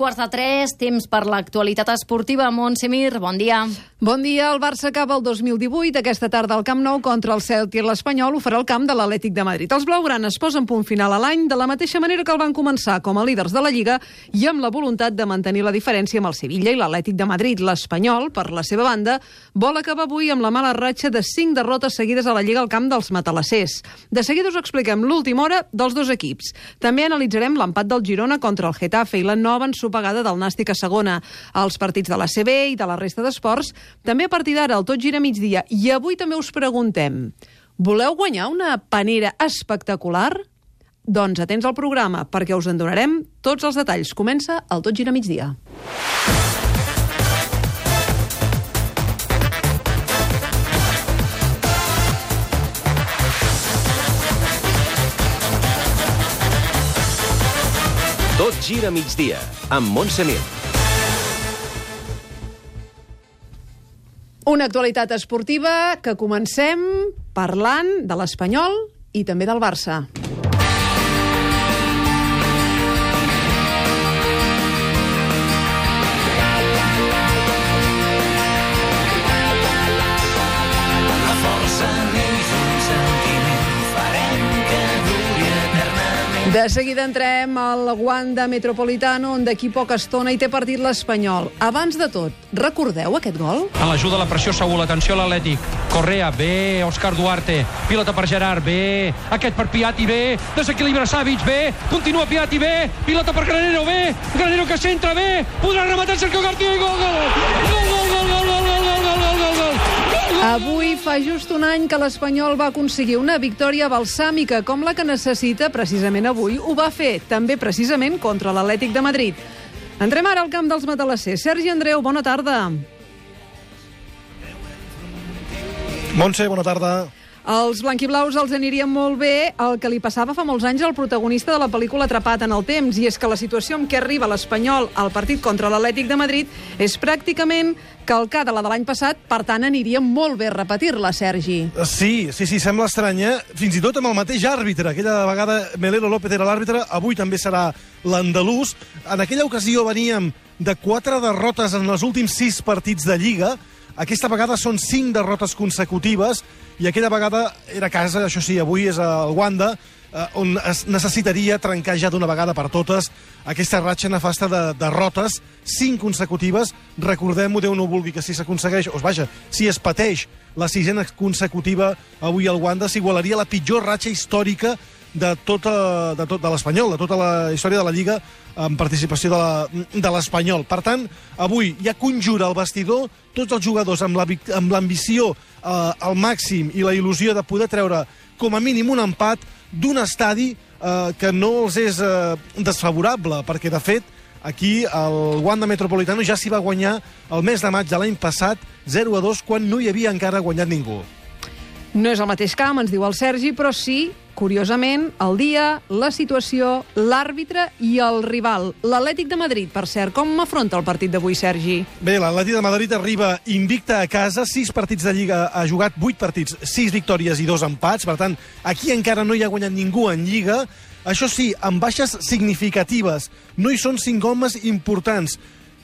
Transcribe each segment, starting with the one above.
quarts de tres, temps per l'actualitat esportiva. Montse Mir, bon dia. Bon dia. El Barça acaba el 2018. Aquesta tarda al Camp Nou contra el Celtic. L'Espanyol ho farà al camp de l'Atlètic de Madrid. Els blaugranes posen punt final a l'any de la mateixa manera que el van començar com a líders de la Lliga i amb la voluntat de mantenir la diferència amb el Sevilla i l'Atlètic de Madrid. L'Espanyol, per la seva banda, vol acabar avui amb la mala ratxa de cinc derrotes seguides a la Lliga al camp dels matalassers. De seguida us expliquem l'última hora dels dos equips. També analitzarem l'empat del Girona contra el Getafe i la nova ensopegada del Nàstic a segona. Els partits de la CB i de la resta d'esports també a partir d'ara el Tot gira migdia. I avui també us preguntem, voleu guanyar una panera espectacular? Doncs atents al programa, perquè us en donarem tots els detalls. Comença el Tot gira migdia. Tot gira migdia, amb Montse Mir. Una actualitat esportiva que comencem parlant de l'Espanyol i també del Barça. De seguida entrem al Wanda Metropolitano, on d'aquí poca estona hi té partit l'Espanyol. Abans de tot, recordeu aquest gol? A l'ajuda la pressió segur, l'atenció a l'Atlètic. Correa, bé, Òscar Duarte. Pilota per Gerard, bé. Aquest per Piatti, bé. Desequilibra Savic, bé. Continua Piatti, bé. Pilota per Granero, bé. Granero que centra, bé. Podrà rematar Sergio García i. Gol, gol, gol, gol, gol, gol, Avui fa just un any que l'Espanyol va aconseguir una victòria balsàmica com la que necessita precisament avui. Ho va fer també precisament contra l'Atlètic de Madrid. Entrem ara al camp dels matalassers. Sergi Andreu, bona tarda. Montse, bona tarda. Els blanquiblaus els aniria molt bé el que li passava fa molts anys al protagonista de la pel·lícula Atrapat en el temps, i és que la situació amb què arriba l'Espanyol al partit contra l'Atlètic de Madrid és pràcticament calcada la de l'any passat, per tant aniria molt bé repetir-la, Sergi. Sí, sí, sí, sembla estrany, eh? Fins i tot amb el mateix àrbitre. Aquella vegada Melero López era l'àrbitre, avui també serà l'andalús. En aquella ocasió veníem de quatre derrotes en els últims sis partits de Lliga. Aquesta vegada són cinc derrotes consecutives i aquella vegada era casa, això sí, avui és al Wanda, eh, on es necessitaria trencar ja d'una vegada per totes aquesta ratxa nefasta de derrotes, cinc consecutives. Recordem-ho, Déu no vulgui, que si s'aconsegueix, o vaja, si es pateix la sisena consecutiva avui al Wanda, s'igualaria la pitjor ratxa històrica de tota, de, tot, de l'Espanyol, de tota la història de la Lliga amb participació de la- l'Espanyol. Per tant, avui ja conjura el vestidor tots els jugadors amb la l'ambició eh, al màxim i la il·lusió de poder treure com a mínim un empat d'un estadi eh, que no els és eh, desfavorable, perquè de fet aquí el Wanda Metropolitano ja s'hi va guanyar el mes de maig de l'any passat 0 a 2 quan no hi havia encara guanyat ningú. No és el mateix camp, ens diu el Sergi, però sí, curiosament, el dia, la situació, l'àrbitre i el rival. L'Atlètic de Madrid, per cert, com afronta el partit d'avui, Sergi? Bé, l'Atleti de Madrid arriba invicta a casa, sis partits de Lliga, ha jugat vuit partits, sis victòries i dos empats, per tant, aquí encara no hi ha guanyat ningú en Lliga. Això sí, amb baixes significatives. No hi són cinc homes importants.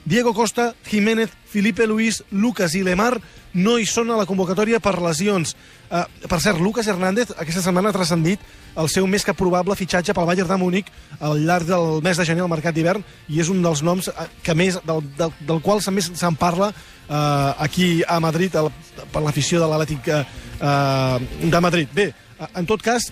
Diego Costa, Jiménez, Felipe Luis, Lucas i Lemar no hi són a la convocatòria per lesions. Uh, per cert, Lucas Hernández aquesta setmana ha transcendit el seu més que probable fitxatge pel Bayern de Múnich al llarg del mes de gener al mercat d'hivern i és un dels noms eh, que més, del, del, del qual més se'n parla uh, aquí a Madrid el, per l'afició de l'Atlètic uh, de Madrid. Bé, uh, en tot cas,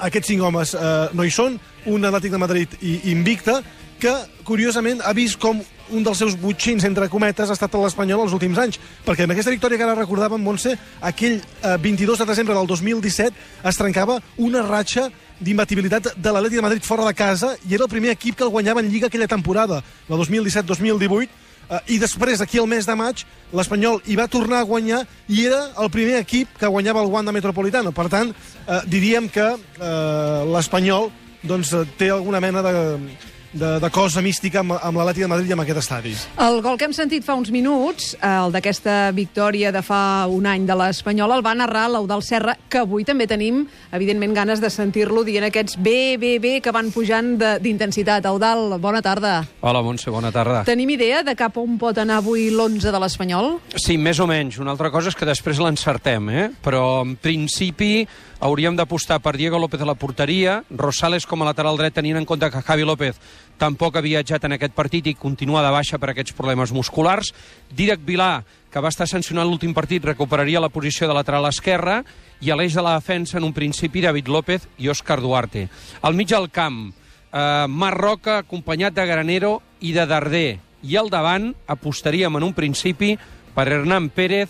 aquests cinc homes eh, no hi són, un Atlètic de Madrid i invicta, que, curiosament, ha vist com un dels seus butxins, entre cometes, ha estat l'Espanyol els últims anys. Perquè amb aquesta victòria que ara recordàvem, Montse, aquell eh, 22 de desembre del 2017 es trencava una ratxa d'imbatibilitat de l'Atlètic de Madrid fora de casa i era el primer equip que el guanyava en Lliga aquella temporada, la 2017-2018, eh, i després, aquí al mes de maig, l'Espanyol hi va tornar a guanyar i era el primer equip que guanyava el Wanda Metropolitano. Per tant, eh, diríem que eh, l'Espanyol doncs, eh, té alguna mena de de, de cosa mística amb, amb l'Atlètic de Madrid i amb aquest estadi. El gol que hem sentit fa uns minuts, el d'aquesta victòria de fa un any de l'Espanyol, el va narrar l'Eudal Serra, que avui també tenim, evidentment, ganes de sentir-lo dient aquests bé, bé, bé, que van pujant de- d'intensitat. Eudal, bona tarda. Hola, Montse, bona tarda. Tenim idea de cap on pot anar avui l'11 de l'Espanyol? Sí, més o menys. Una altra cosa és que després l'encertem, eh? Però, en principi, hauríem d'apostar per Diego López a la porteria, Rosales com a lateral dret, tenint en compte que Javi López tampoc ha viatjat en aquest partit i continua de baixa per aquests problemes musculars. Dídac Vilà, que va estar sancionat l'últim partit, recuperaria la posició de lateral esquerra i a l'eix de la defensa, en un principi, David López i Òscar Duarte. Al mig del camp, eh, Marc Roca, acompanyat de Granero i de Darder. I al davant apostaríem en un principi per Hernán Pérez,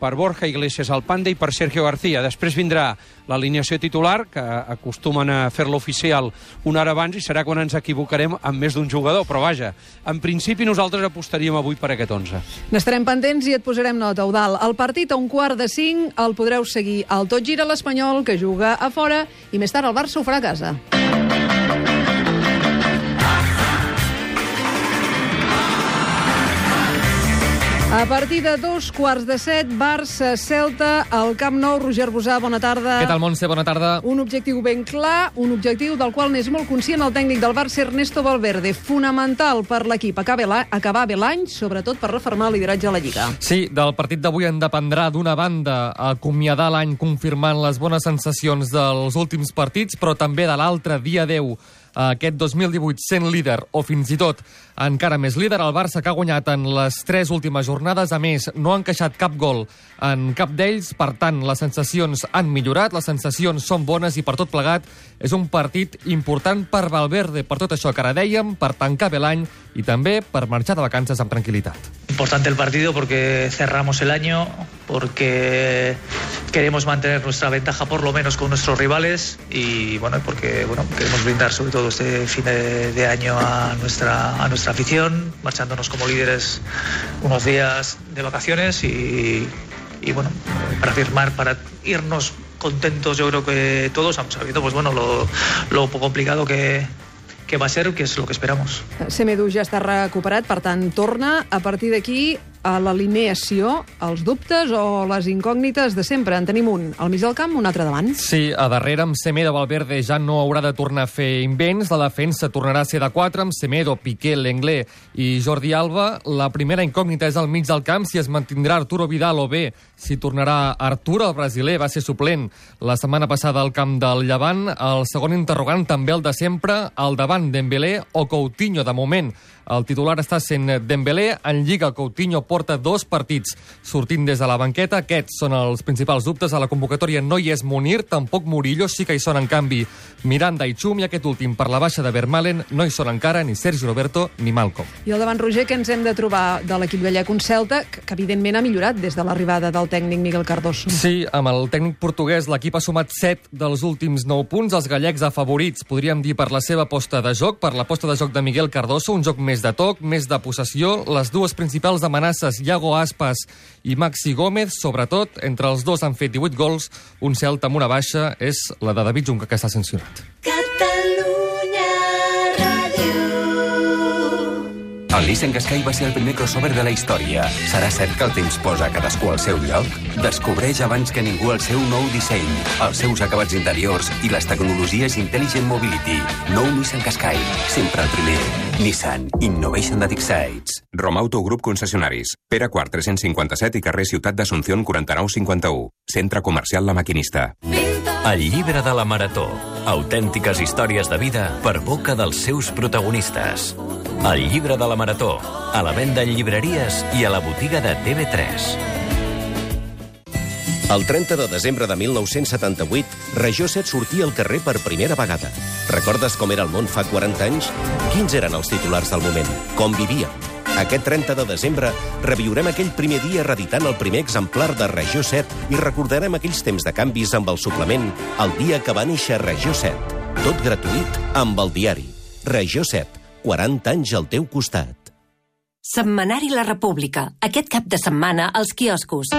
per Borja Iglesias al Panda i per Sergio García. Després vindrà l'alineació titular, que acostumen a fer-la oficial una hora abans, i serà quan ens equivocarem amb més d'un jugador. Però vaja, en principi nosaltres apostaríem avui per aquest 11. N'estarem pendents i et posarem nota, Eudal. El partit a un quart de cinc el podreu seguir al Tot Gira l'Espanyol, que juga a fora, i més tard el Barça ho farà a casa. A partir de dos quarts de set, Barça-Celta, al Camp Nou. Roger Bosà, bona tarda. Què tal, Montse? Bona tarda. Un objectiu ben clar, un objectiu del qual n'és molt conscient el tècnic del Barça, Ernesto Valverde. Fonamental per l'equip acabar bé l'any, sobretot per reformar el lideratge a la Lliga. Sí, del partit d'avui en dependrà d'una banda acomiadar l'any confirmant les bones sensacions dels últims partits, però també de l'altre dia 10 aquest 2018 sent líder o fins i tot encara més líder. El Barça que ha guanyat en les tres últimes jornades. A més, no ha encaixat cap gol en cap d'ells. Per tant, les sensacions han millorat, les sensacions són bones i per tot plegat és un partit important per Valverde, per tot això que ara dèiem, per tancar bé l'any i també per marxar de vacances amb tranquil·litat. Importante el partido porque cerramos el año, porque queremos mantener nuestra ventaja por lo menos con nuestros rivales y bueno, porque bueno, queremos brindar sobre todo este fin de, de año a nuestra, a nuestra afición, marchándonos como líderes unos días de vacaciones y, y bueno, para firmar, para irnos contentos yo creo que todos, sabiendo pues bueno lo, lo complicado que, que va a ser, que es lo que esperamos. Semedo ja està recuperat, per tant, torna a partir d'aquí a l'alineació, els dubtes o les incògnites de sempre. En tenim un al mig del camp, un altre davant. Sí, a darrere amb Semedo Valverde ja no haurà de tornar a fer invents. La defensa tornarà a ser de 4 amb Semedo, Piqué, Lenglet i Jordi Alba. La primera incògnita és al mig del camp si es mantindrà Arturo Vidal o bé si tornarà Arturo, el brasiler, va ser suplent la setmana passada al camp del Llevant. El segon interrogant també el de sempre, al davant Dembélé o Coutinho. De moment, el titular està sent Dembélé. En Lliga, Coutinho porta dos partits sortint des de la banqueta. Aquests són els principals dubtes. A la convocatòria no hi és Munir, tampoc Murillo. Sí que hi són, en canvi, Miranda i Chum. I aquest últim, per la baixa de Vermalen, no hi són encara ni Sergi Roberto ni Malcolm. I al davant, Roger, que ens hem de trobar de l'equip gallec un Celta, que, que evidentment ha millorat des de l'arribada del tècnic Miguel Cardoso. Sí, amb el tècnic portuguès l'equip ha sumat 7 dels últims 9 punts. Els gallecs afavorits, podríem dir, per la seva posta de joc, per la posta de joc de Miguel Cardoso, un joc més de toc, més de possessió. Les dues principals amenaces, Iago Aspas i Maxi Gómez, sobretot, entre els dos han fet 18 gols. Un Celta amb una baixa és la de David Junca, que està sancionat. Catalunya El Nissan Qashqai va ser el primer crossover de la història. Serà cert que el temps posa cadascú al seu lloc? Descobreix abans que ningú el seu nou disseny, els seus acabats interiors i les tecnologies Intelligent Mobility. Nou Nissan Qashqai, sempre el primer. Nissan Innovation that excites. Romauto Group Concessionaris. Pere Quart 357 i carrer Ciutat d'Assumpción 4951. Centre Comercial La Maquinista. El llibre de la Marató. Autèntiques històries de vida per boca dels seus protagonistes. El llibre de la Marató. A la venda en llibreries i a la botiga de TV3. El 30 de desembre de 1978, Regió 7 sortia al carrer per primera vegada. Recordes com era el món fa 40 anys? Quins eren els titulars del moment? Com vivíem? Aquest 30 de desembre reviurem aquell primer dia reeditant el primer exemplar de Regió 7 i recordarem aquells temps de canvis amb el suplement el dia que va néixer Regió 7. Tot gratuït amb el diari. Regió 7. 40 anys al teu costat. Setmanari La República. Aquest cap de setmana als quioscos.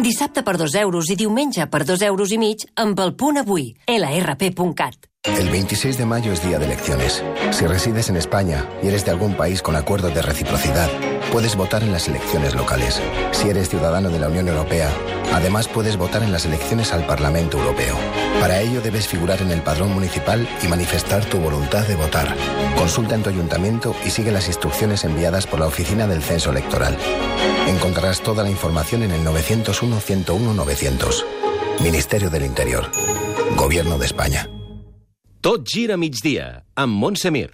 Dissabte per 2 euros i diumenge per 2 euros i mig amb el punt avui. lrp.cat. El 26 de mayo es día de elecciones. Si resides en España y eres de algún país con acuerdo de reciprocidad, puedes votar en las elecciones locales. Si eres ciudadano de la Unión Europea, además puedes votar en las elecciones al Parlamento Europeo. Para ello debes figurar en el padrón municipal y manifestar tu voluntad de votar. Consulta en tu ayuntamiento y sigue las instrucciones enviadas por la Oficina del Censo Electoral. Encontrarás toda la información en el 901 101 900. Ministerio del Interior. Gobierno de España. Tot gira a migdia, amb Montse Mir.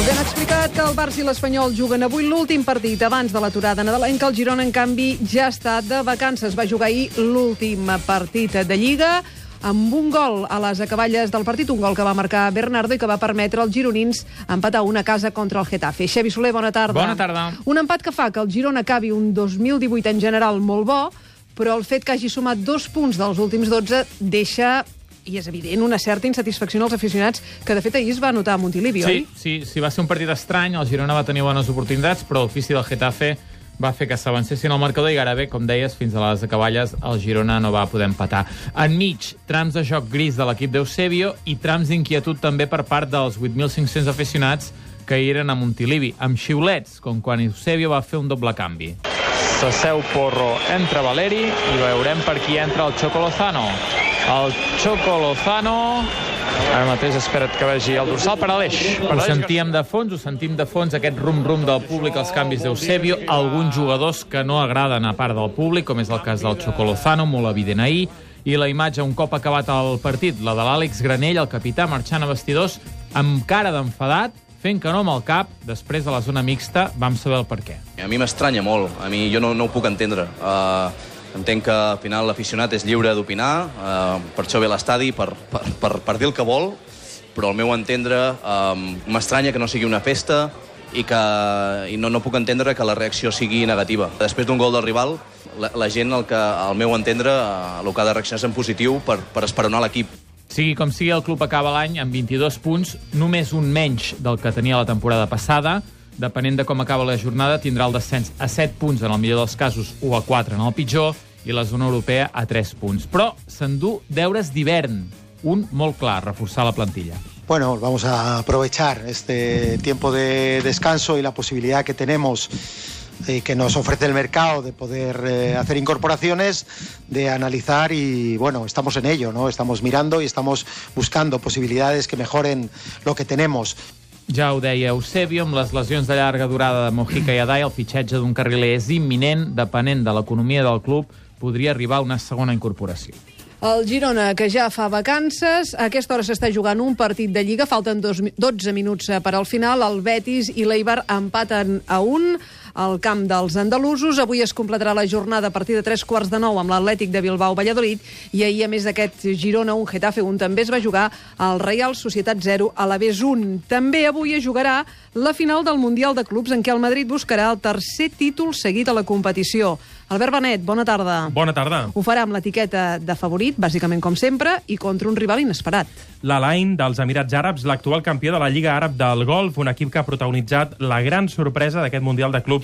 Us hem explicat que el Barça i l'Espanyol juguen avui l'últim partit abans de l'aturada nadalenca. El Girona, en canvi, ja està de vacances. Va jugar ahir l'últim partit de Lliga amb un gol a les acaballes del partit, un gol que va marcar Bernardo i que va permetre als gironins empatar una casa contra el Getafe. Xevi Soler, bona tarda. Bona tarda. Un empat que fa que el Girona acabi un 2018 en general molt bo, però el fet que hagi sumat dos punts dels últims 12 deixa i és evident, una certa insatisfacció en els aficionats, que de fet ahir es va notar a Montilivi, Sí, oi? sí, sí, va ser un partit estrany, el Girona va tenir bones oportunitats, però l'ofici del Getafe va fer que s'avancessin al marcador i gairebé, com deies, fins a les acaballes el Girona no va poder empatar. Enmig, trams de joc gris de l'equip d'Eusebio i trams d'inquietud també per part dels 8.500 aficionats que hi eren a Montilivi, amb xiulets, com quan Eusebio va fer un doble canvi. S'asseu Porro, entra Valeri i veurem per qui entra el Choco Lozano. El Choco Lozano Ara mateix espera't que vegi el dorsal per Aleix. Ho sentíem de fons, ho sentim de fons, aquest rum-rum del públic, els canvis d'Eusebio, alguns jugadors que no agraden a part del públic, com és el cas del Choco Lozano, molt evident ahir, i la imatge un cop acabat el partit, la de l'Àlex Granell, el capità, marxant a vestidors, amb cara d'enfadat, fent que no amb el cap, després de la zona mixta, vam saber el per què. A mi m'estranya molt, a mi jo no, no ho puc entendre. Uh, entenc que al final l'aficionat és lliure d'opinar, uh, per això ve l'estadi, per, per, per, per dir el que vol, però al meu entendre um, m'estranya que no sigui una festa i que i no, no puc entendre que la reacció sigui negativa. Després d'un gol del rival, la, la gent, el que, al meu entendre, uh, el que ha de reaccionar és en positiu per, per esperonar l'equip. Sigui com sigui, el club acaba l'any amb 22 punts, només un menys del que tenia la temporada passada. Depenent de com acaba la jornada, tindrà el descens a 7 punts en el millor dels casos o a 4 en el pitjor, i la zona europea a 3 punts. Però s'endú deures d'hivern, un molt clar, reforçar la plantilla. Bueno, vamos a aprovechar este tiempo de descanso y la posibilidad que tenemos eh, que nos ofrece el mercado de poder eh, hacer incorporaciones, de analizar y bueno, estamos en ello, ¿no? Estamos mirando y estamos buscando posibilidades que mejoren lo que tenemos. Ja ho deia Eusebio, amb les lesions de llarga durada de Mojica i Adai, el fitxatge d'un carriler és imminent, depenent de l'economia del club, podria arribar a una segona incorporació. El Girona, que ja fa vacances, a aquesta hora s'està jugant un partit de Lliga, falten dos, 12 minuts eh, per al final, el Betis i l'Eibar empaten a un al camp dels andalusos. Avui es completarà la jornada a partir de tres quarts de nou amb l'Atlètic de Bilbao-Valladolid i ahir, a més d'aquest Girona, un Getafe, un també es va jugar al Real Societat 0 a l'Aves 1. També avui es jugarà la final del Mundial de Clubs en què el Madrid buscarà el tercer títol seguit a la competició. Albert Benet, bona tarda. Bona tarda. Ho farà amb l'etiqueta de favorit, bàsicament com sempre, i contra un rival inesperat. L'Alain dels Emirats Àrabs, l'actual campió de la Lliga Àrab del Golf, un equip que ha protagonitzat la gran sorpresa d'aquest Mundial de Clubs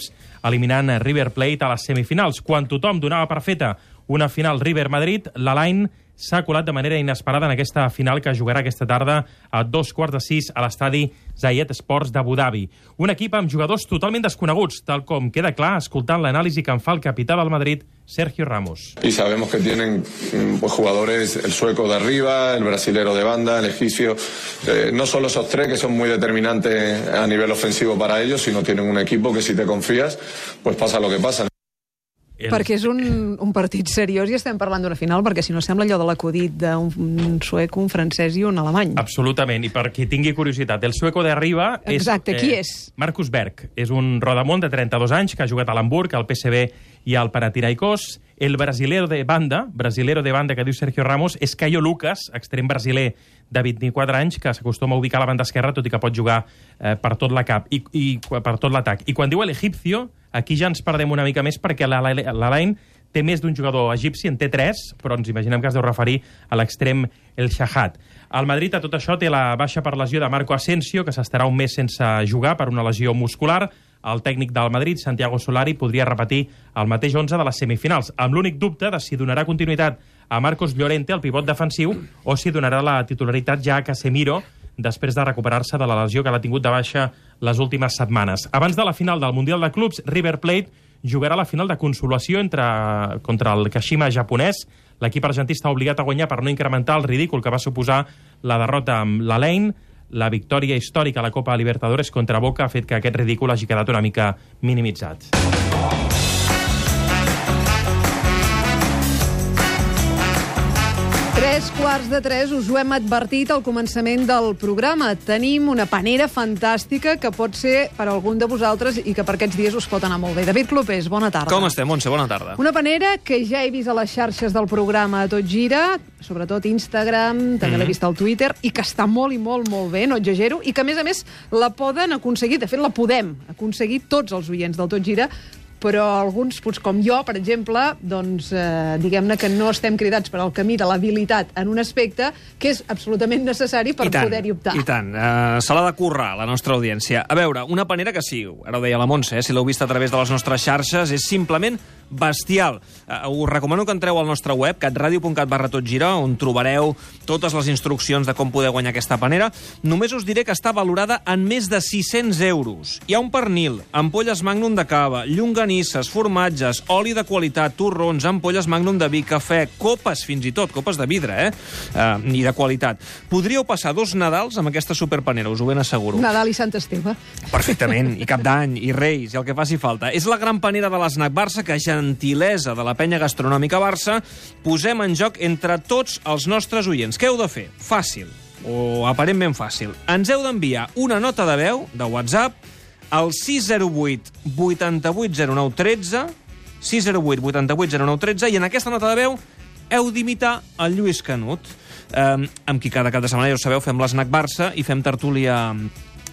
eliminant River Plate a les semifinals. Quan tothom donava per feta una final River-Madrid, l'Alain s'ha colat de manera inesperada en aquesta final que jugarà aquesta tarda a dos quarts de sis a l'estadi Zayed Sports d'Abu Dhabi. Un equip amb jugadors totalment desconeguts, tal com queda clar escoltant l'anàlisi que en fa el capità del Madrid, Sergio Ramos. Y sabemos que tienen mm, pues, jugadores, el sueco de arriba, el brasilero de banda, el egipcio. Eh, no solo esos tres que son muy determinantes a nivel ofensivo para ellos, sino tienen un equipo que si te confías, pues pasa lo que pasa. El... Perquè és un, un partit seriós i estem parlant d'una final, perquè si no sembla allò de l'acudit d'un un suec, un francès i un alemany. Absolutament, i per qui tingui curiositat, el sueco de arriba és... Exacte, qui és? Marcus Berg. És un rodamont de 32 anys que ha jugat a l'Hamburg, al PSV i al Panathinaikos. El brasilero de banda, brasilero de banda que diu Sergio Ramos, és Caio Lucas, extrem brasiler de 24 anys, que s'acostuma a ubicar a la banda esquerra, tot i que pot jugar eh, per tot la cap i, i per tot l'atac. I quan diu l'egipcio, aquí ja ens perdem una mica més perquè l'Alain té més d'un jugador egipci, en té tres, però ens imaginem que es deu referir a l'extrem El Shahad. El Madrid, a tot això, té la baixa per lesió de Marco Asensio, que s'estarà un mes sense jugar per una lesió muscular. El tècnic del Madrid, Santiago Solari, podria repetir el mateix 11 de les semifinals, amb l'únic dubte de si donarà continuïtat a Marcos Llorente, el pivot defensiu, o si donarà la titularitat ja a Casemiro, després de recuperar-se de la lesió que l'ha tingut de baixa les últimes setmanes. Abans de la final del Mundial de Clubs, River Plate jugarà la final de consolació entre, contra el Kashima japonès. L'equip argentí està obligat a guanyar per no incrementar el ridícul que va suposar la derrota amb la Lane. La victòria històrica a la Copa Libertadores contra Boca ha fet que aquest ridícul hagi quedat una mica minimitzat. Quarts de tres, us ho hem advertit al començament del programa. Tenim una panera fantàstica que pot ser per algun de vosaltres i que per aquests dies us pot anar molt bé. David Clopés, bona tarda. Com estem, Montse? Bona tarda. Una panera que ja he vist a les xarxes del programa a tot gira, sobretot Instagram, també Mhm. l'he vist al Twitter, i que està molt i molt, molt bé, no exagero, i que, a més a més, la poden aconseguir, de fet, la podem aconseguir tots els oients del Tot Gira, però alguns, doncs, com jo, per exemple, doncs, eh, diguem-ne que no estem cridats per al camí de l'habilitat en un aspecte que és absolutament necessari per poder-hi optar. I tant. Uh, se l'ha de currar, la nostra audiència. A veure, una panera que sí, ara ho deia la Montse, eh, si l'heu vist a través de les nostres xarxes, és simplement bestial. Uh, us recomano que entreu al nostre web, catradio.cat barra tot gira, on trobareu totes les instruccions de com poder guanyar aquesta panera. Només us diré que està valorada en més de 600 euros. Hi ha un pernil, ampolles Magnum de cava, llonganisses, formatges, oli de qualitat, torrons, ampolles Magnum de vi, cafè, copes fins i tot, copes de vidre, eh? Uh, I de qualitat. Podríeu passar dos Nadals amb aquesta superpanera, us ho ben asseguro. Nadal i Sant Esteve. Perfectament, i cap d'any, i Reis, i el que faci falta. És la gran panera de l'Snac Barça que, gentilesa de la penya gastronòmica Barça, posem en joc entre tots els nostres oients. Què heu de fer? Fàcil, o aparentment fàcil. Ens heu d'enviar una nota de veu, de WhatsApp, al 608 8809 13, 608 8809 13, i en aquesta nota de veu heu d'imitar el Lluís Canut, eh, amb qui cada cap de setmana, ja ho sabeu, fem l'Snac Barça i fem tertúlia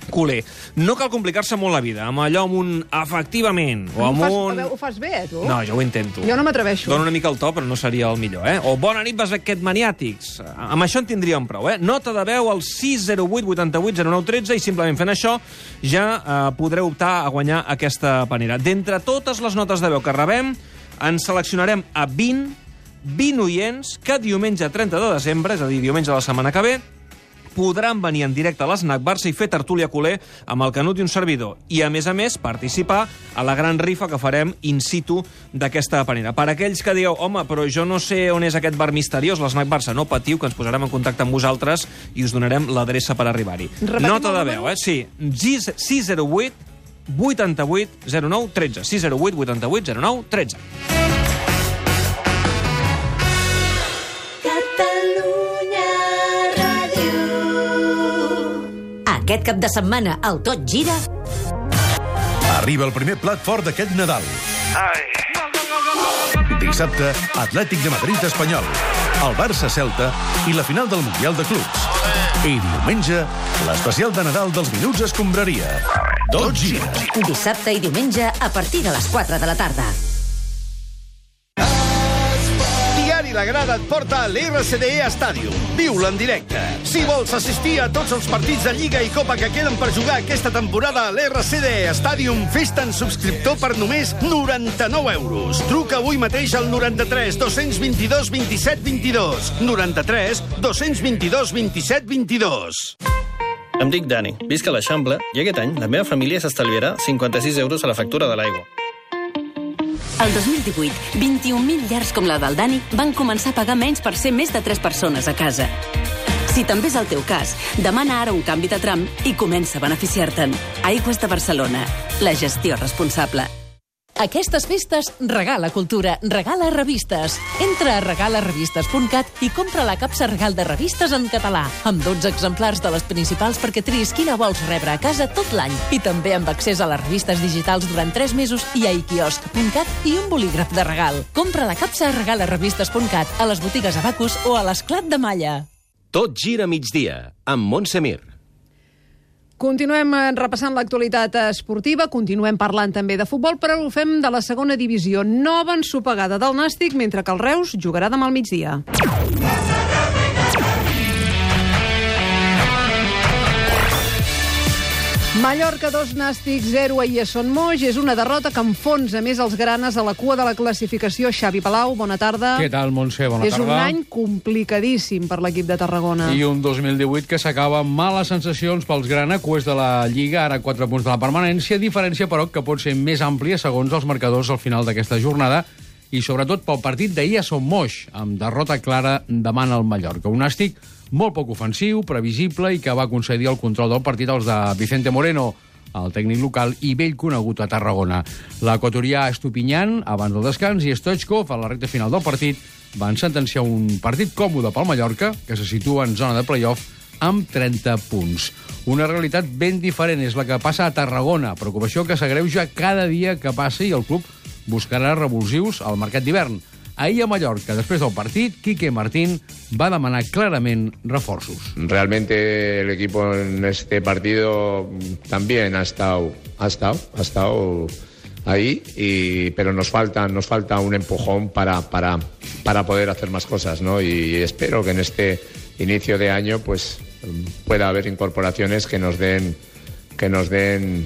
culer. No cal complicar-se molt la vida, amb allò amb un efectivament, o ho, amb fas, un... ho fas bé, tu? No, jo ho intento. Jo no m'atreveixo. Dono una mica el to, però no seria el millor, eh? O bona nit, basquet maniàtics. Amb això en tindríem prou, eh? Nota de veu al 608 88 09 13 i simplement fent això ja eh, podreu optar a guanyar aquesta panera. D'entre totes les notes de veu que rebem, en seleccionarem a 20, 20 oients que diumenge 30 de desembre, és a dir, diumenge de la setmana que ve, podran venir en directe a l'Snac Barça i fer tertúlia culer amb el Canut i un servidor. I, a més a més, participar a la gran rifa que farem in situ d'aquesta panera. Per aquells que dieu, home, però jo no sé on és aquest bar misteriós, l'Snac Barça, no patiu, que ens posarem en contacte amb vosaltres i us donarem l'adreça per arribar-hi. Nota de veu, eh? Sí, 608 88 09 13. 608 88 09 13. Aquest cap de setmana, el Tot Gira Arriba el primer plat fort d'aquest Nadal. Dissabte, Atlètic de Madrid Espanyol, el Barça Celta i la final del Mundial de Clubs. I diumenge, l'especial de Nadal dels Minuts Escombraria. Tot gira. Dissabte i diumenge a partir de les 4 de la tarda. Diari La Grada et porta a l'RCDE Stadium. Viu-la en directe. Si vols assistir a tots els partits de Lliga i Copa que queden per jugar aquesta temporada a l'RCDE Stadium, fes-te'n subscriptor per només 99 euros. Truca avui mateix al 93 222 27 22. 93 222 27 22. Em dic Dani, visc a l'Eixample i aquest any la meva família s'estalviarà 56 euros a la factura de l'aigua. El 2018, 21.000 llars com la del Dani van començar a pagar menys per ser més de 3 persones a casa. Si també és el teu cas, demana ara un canvi de tram i comença a beneficiar-te'n. Aigües de Barcelona. La gestió responsable. Aquestes festes regala cultura, regala revistes. Entra a regalarevistes.cat i compra la capsa regal de revistes en català, amb 12 exemplars de les principals perquè triïs quina vols rebre a casa tot l'any. I també amb accés a les revistes digitals durant 3 mesos i a iquiosc.cat i un bolígraf de regal. Compra la capsa a regalarevistes.cat a les botigues Abacus o a l'Esclat de Malla. Tot gira migdia, amb Montse Mir. Continuem eh, repassant l'actualitat esportiva, continuem parlant també de futbol, però ho fem de la segona divisió. Nova ensopegada del Nàstic, mentre que el Reus jugarà demà al migdia. Mallorca 2, Nàstic 0 a Son Moix. És una derrota que enfonsa més els granes a la cua de la classificació. Xavi Palau, bona tarda. Què tal, Montse? Bona és tarda. un any complicadíssim per l'equip de Tarragona. I un 2018 que s'acaba amb males sensacions pels granacuers de la Lliga, ara 4 punts de la permanència, diferència, però, que pot ser més àmplia segons els marcadors al final d'aquesta jornada i sobretot pel partit d'ahir a Son Moix, amb derrota clara davant el Mallorca. Un Nàstic molt poc ofensiu, previsible i que va concedir el control del partit als de Vicente Moreno, el tècnic local i vell conegut a Tarragona. L'equatorià Estupinyan, abans del descans, i Stoichkov, a la recta final del partit, van sentenciar un partit còmode pel Mallorca, que se situa en zona de playoff amb 30 punts. Una realitat ben diferent és la que passa a Tarragona, preocupació que s'agreuja cada dia que passa i el club buscarà revulsius al mercat d'hivern. Ahir a Mallorca, després del partit, Quique Martín va demanar clarament reforços. Realmente el equipo en este partido también ha estado, ha estado, ha estado ahí, pero nos falta, nos falta un empujón para, para, para poder hacer más cosas, ¿no? Y espero que en este inicio de año pues pueda haber incorporaciones que nos den que nos den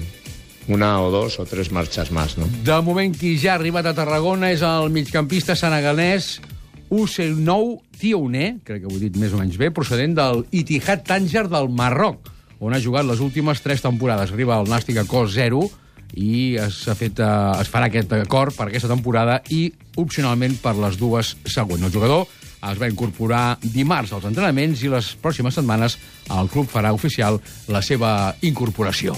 una o dos o tres marxes més, no? De moment, qui ja ha arribat a Tarragona és el migcampista senegalès Ousseinou Tiouné, crec que ho he dit més o menys bé, procedent del Itihad Tanger del Marroc, on ha jugat les últimes tres temporades. Arriba al Nàstic a cos 0 i es, ha fet, uh, es farà aquest acord per aquesta temporada i opcionalment per les dues següents. El jugador es va incorporar dimarts als entrenaments i les pròximes setmanes el club farà oficial la seva incorporació.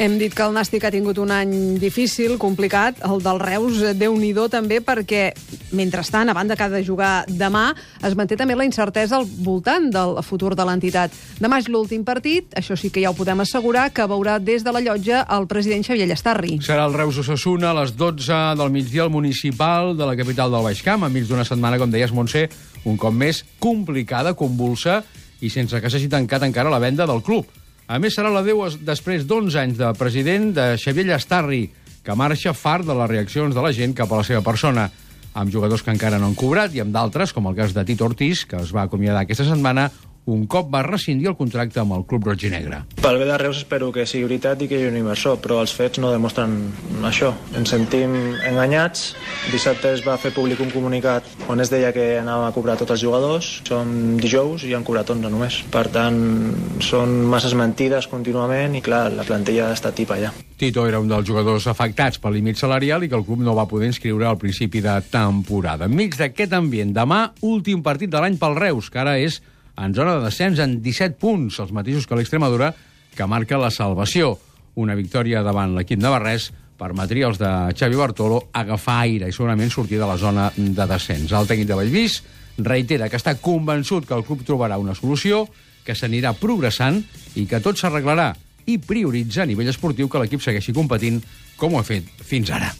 Hem dit que el Nàstic ha tingut un any difícil, complicat. El del Reus, déu nhi també, perquè, mentrestant, a banda que ha de jugar demà, es manté també la incertesa al voltant del futur de l'entitat. Demà és l'últim partit, això sí que ja ho podem assegurar, que veurà des de la llotja el president Xavier Llastarri. Serà el Reus Osasuna a les 12 del migdia al municipal de la capital del Baix Camp, enmig d'una setmana, com deies, Montse, un cop més complicada, convulsa i sense que s'hagi tancat encara la venda del club. A més, serà la Déu després d'11 anys de president de Xavier Llastarri, que marxa fart de les reaccions de la gent cap a la seva persona, amb jugadors que encara no han cobrat i amb d'altres, com el cas de Tito Ortiz, que es va acomiadar aquesta setmana, un cop va rescindir el contracte amb el club roig i negre. Pel bé de Reus espero que sigui veritat i que hi hagi un inversor, però els fets no demostren això. Ens sentim enganyats. Dissabte es va fer públic un comunicat on es deia que anàvem a cobrar tots els jugadors. Som dijous i han cobrat 11 només. Per tant, són masses mentides contínuament i, clar, la plantilla està tipa ja. Tito era un dels jugadors afectats pel límit salarial i que el club no va poder inscriure al principi de temporada. Enmig d'aquest ambient, demà, últim partit de l'any pel Reus, que ara és en zona de descens en 17 punts, els mateixos que l'Extremadura, que marca la salvació. Una victòria davant l'equip navarrès permetria als de Xavi Bartolo agafar aire i segurament sortir de la zona de descens. El tècnic de Bellvís reitera que està convençut que el club trobarà una solució, que s'anirà progressant i que tot s'arreglarà i prioritza a nivell esportiu que l'equip segueixi competint com ho ha fet fins ara.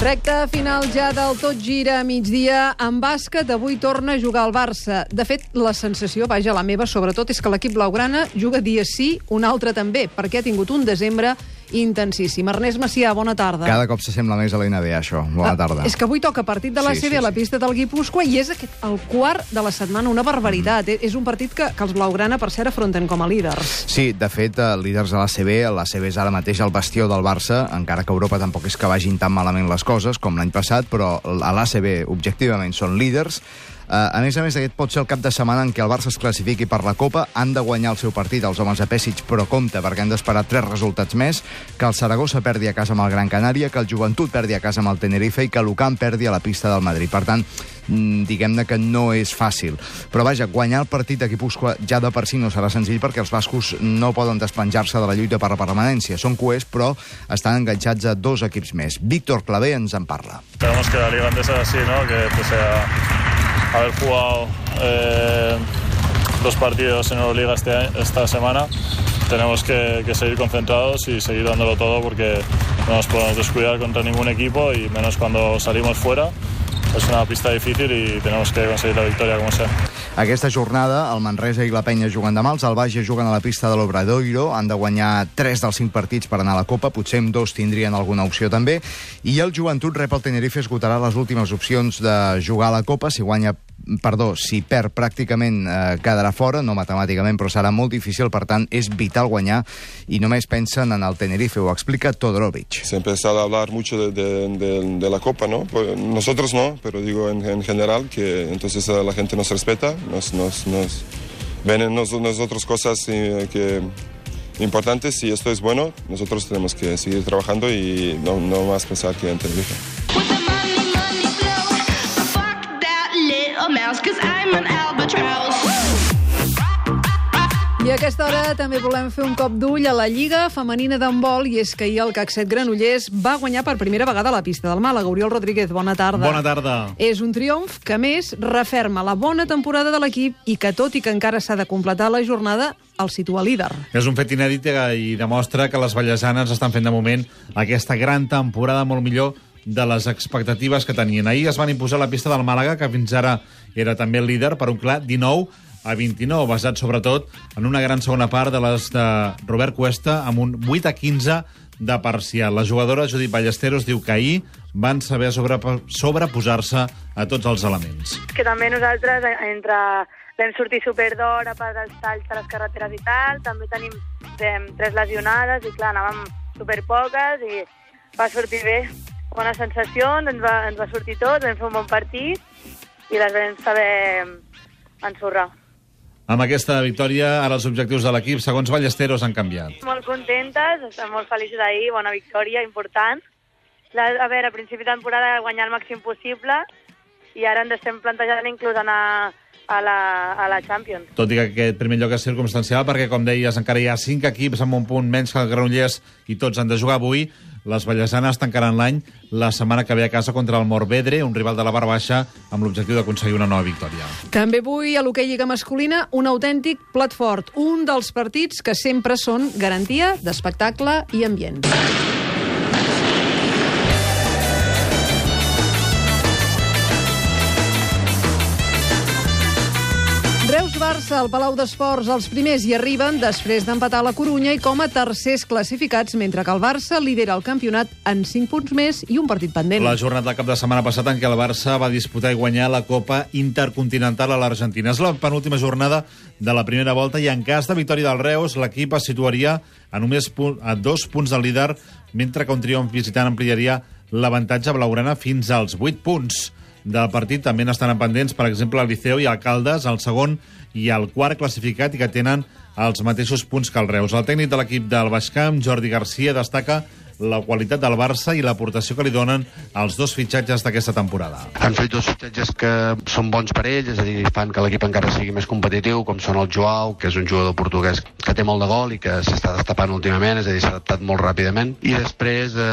Recte final ja del tot gira a migdia. En bàsquet avui torna a jugar al Barça. De fet, la sensació, vaja, la meva sobretot, és que l'equip blaugrana juga dia sí, un altre també, perquè ha tingut un desembre intensíssim. Ernest Macià, bona tarda. Cada cop s'assembla més a la NBA, això. Bona tarda. És que avui toca partit de la Sí, CB sí, a la pista del Guipúscoa i és aquest, el quart de la setmana, una barbaritat. Mm. És un partit que, que els blaugrana, per cert, afronten com a líders. Sí, de fet, eh, líders de l'ACB, l'ACB és ara mateix el bastió del Barça, encara que Europa tampoc és que vagin tan malament les coses com l'any passat, però a l'ACB, objectivament, són líders. Uh, a més a més, aquest pot ser el cap de setmana en què el Barça es classifiqui per la Copa. Han de guanyar el seu partit els homes de Pessic, però compte, perquè han d'esperar tres resultats més, que el Saragossa perdi a casa amb el Gran Canària, que el Joventut perdi a casa amb el Tenerife i que l'Ucamp perdi a la pista del Madrid. Per tant, mm, diguem-ne que no és fàcil. Però vaja, guanyar el partit de Guipúscoa ja de per si no serà senzill perquè els bascos no poden despenjar-se de la lluita per la permanència. Són coers, però estan enganxats a dos equips més. Víctor Clavé ens en parla. Esperemos que la liga andesa así, ¿no? Que pese a haber jugado eh, dos partidos en Euroliga este esta semana, tenemos que seguir concentrados y seguir dándolo todo porque no nos podemos descuidar contra ningún equipo y menos cuando salimos fuera. Es una pista difícil y tenemos que conseguir la victoria como sea. Aquesta jornada, el Manresa i la Penya juguen demà, els Albagia juguen a la pista de l'Obradoiro, han de guanyar 3 dels 5 partits per anar a la Copa, potser amb dos tindrien alguna opció també, i el Joventut rep el Tenerife, esgotarà les últimes opcions de jugar a la Copa, si guanya perdó, si perd pràcticament eh, quedarà fora, no matemàticament, però serà molt difícil, per tant, és vital guanyar i només pensen en el Tenerife, ho explica Todorovic. Se ha empezado a hablar mucho de, de- de- de la Copa, ¿no? Pues nosotros no, pero digo en, en general que entonces eh, la gente nos respeta, nos, nos, nos ven en nos- nosotros cosas eh, que importantes y esto es bueno, nosotros tenemos que seguir trabajando y no, no más pensar que en Tenerife. I a aquesta hora també volem fer un cop d'ull a la Lliga Femenina d'handbol i és que ahir el CAC 7 Granollers va guanyar per primera vegada la pista del Màlaga. Oriol Rodríguez, bona tarda. Bona tarda. És un triomf que, a més, referma la bona temporada de l'equip i que, tot i que encara s'ha de completar la jornada, el situa líder. És un fet inèdit i demostra que les ballesanes estan fent de moment aquesta gran temporada molt millor de les expectatives que tenien. Ahir es van imposar la pista del Màlaga, que fins ara era també el líder, per un clar 19 a 29, basat sobretot en una gran segona part de les de Robert Cuesta, amb un 8 a 15 de parcial. La jugadora Judit Ballesteros diu que ahir van saber sobrepo- sobreposar-se a tots els elements. que també nosaltres, eh, entre vam sortir superdora per als talls de les carreteres i tal, també tenim tres lesionades i clar, anàvem superpoques i va sortir bé. Bones sensacions, ens va, ens va sortir tot, vam fer un bon partit i les vam saber ensorrar. Amb aquesta victòria, ara els objectius de l'equip, segons Ballesteros, han canviat. Molt contentes, estem molt feliços d'ahir, bona victòria, important. La, a veure, a principi de temporada guanyar el màxim possible i ara ens estem plantejant inclús anar a la, a la Champions. Tot i que aquest primer lloc és circumstancial, perquè, com deies, encara hi ha cinc equips amb un punt menys que el Granollers i tots han de jugar avui. Les ballesanes tancaran l'any la setmana que ve a casa contra el Morvedre, un rival de la Bar Baixa, amb l'objectiu d'aconseguir una nova victòria. També avui a l'hoquei Lliga Masculina un autèntic plat fort, un dels partits que sempre són garantia d'espectacle i ambient. Reus-Barça al Palau d'Esports, els primers hi arriben després d'empatar la Corunya i com a tercers classificats, mentre que el Barça lidera el campionat en 5 punts més i un partit pendent. La jornada del cap de setmana passat en què el Barça va disputar i guanyar la Copa Intercontinental a l'Argentina. És la penúltima jornada de la primera volta i en cas de victòria del Reus, l'equip es situaria a només a dos punts del líder, mentre que un triomf visitant ampliaria l'avantatge blaugrana fins als 8 punts del partit. També n'estan pendents, per exemple, el Liceu i el Caldes, el segon i el quart classificat i que tenen els mateixos punts que el Reus. El tècnic de l'equip del Baixcamp, Jordi Garcia, destaca la qualitat del Barça i l'aportació que li donen els dos fitxatges d'aquesta temporada. Han fet dos fitxatges que són bons per ells, és a dir, fan que l'equip encara sigui més competitiu, com són el Joao, que és un jugador portuguès que té molt de gol i que s'està destapant últimament, és a dir, s'ha adaptat molt ràpidament. I després eh,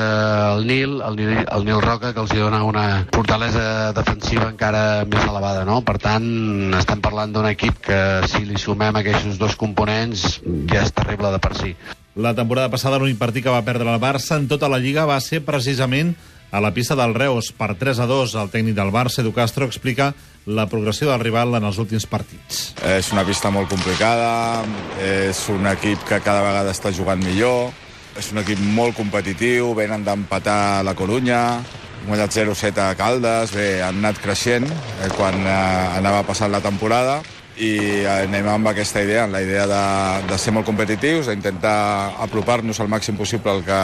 el Nil, el Nil, el Nil Roca, que els hi dona una fortalesa defensiva encara més elevada, no? Per tant, estem parlant d'un equip que si li sumem aquests dos components ja és terrible de per si. La temporada passada l'únic partit que va perdre el Barça en tota la Lliga va ser precisament a la pista del Reus per 3 a 2. El tècnic del Barça, Edu Castro, explica la progressió del rival en els últims partits. És una pista molt complicada, és un equip que cada vegada està jugant millor, és un equip molt competitiu, venen d'empatar la Corunya, guanyat 0-7 a Caldes, bé, han anat creixent eh, quan eh, anava passant la temporada i anem amb aquesta idea, amb la idea de, de ser molt competitius, d'intentar apropar-nos al màxim possible al que,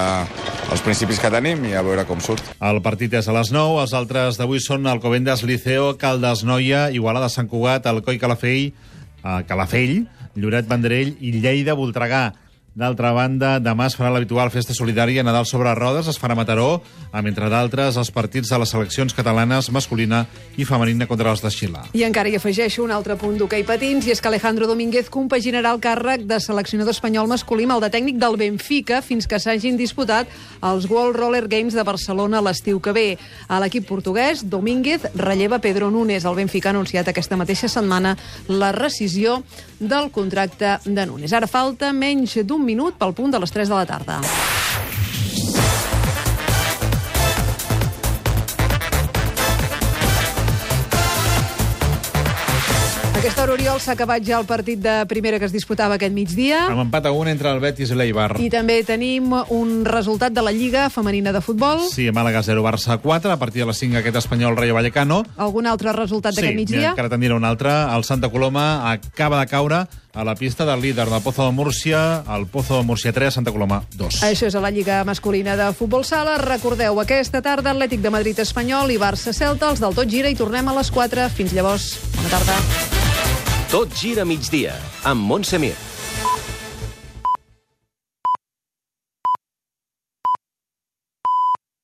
als principis que tenim i a veure com surt. El partit és a les 9, els altres d'avui són Alcobendas Liceo, Caldes Noia, Igualada Sant Cugat, Alcoi Calafell, eh, Calafell, Lloret Vendrell i Lleida Voltregà. D'altra banda, demà es farà l'habitual festa solidària Nadal sobre rodes, es farà a Mataró, amb, entre d'altres, els partits de les seleccions catalanes masculina i femenina contra els de Xile. I encara hi afegeixo un altre punt d'hoquei patins, i és que Alejandro Domínguez compaginarà el càrrec de seleccionador espanyol masculí amb el de tècnic del Benfica fins que s'hagin disputat els World Roller Games de Barcelona l'estiu que ve. A l'equip portuguès, Domínguez relleva Pedro Nunes. El Benfica ha anunciat aquesta mateixa setmana la rescisió del contracte de Nunes. Ara falta menys d'un minut pel punt de les 3 de la tarda. aquesta hora, Oriol, s'ha acabat ja el partit de primera que es disputava aquest migdia. Amb empat a un entre el Betis i l'Eibar. I també tenim un resultat de la Lliga Femenina de Futbol. Sí, Màlaga 0, Barça 4, a partir de les 5 aquest espanyol Rayo Vallecano. Algun altre resultat Sí, d'aquest mira, migdia? encara te'n diré un altre. El Santa Coloma acaba de caure a la pista del líder del Pozo de Múrcia, el Pozo de Múrcia 3, Santa Coloma 2. Això és a la Lliga masculina de futbol sala. Recordeu, aquesta tarda Atlètic de Madrid Espanyol i Barça Celta, els del Tot Gira, i tornem a les 4. Fins llavors. Bona tarda. Tot gira a migdia, amb Montse Mir.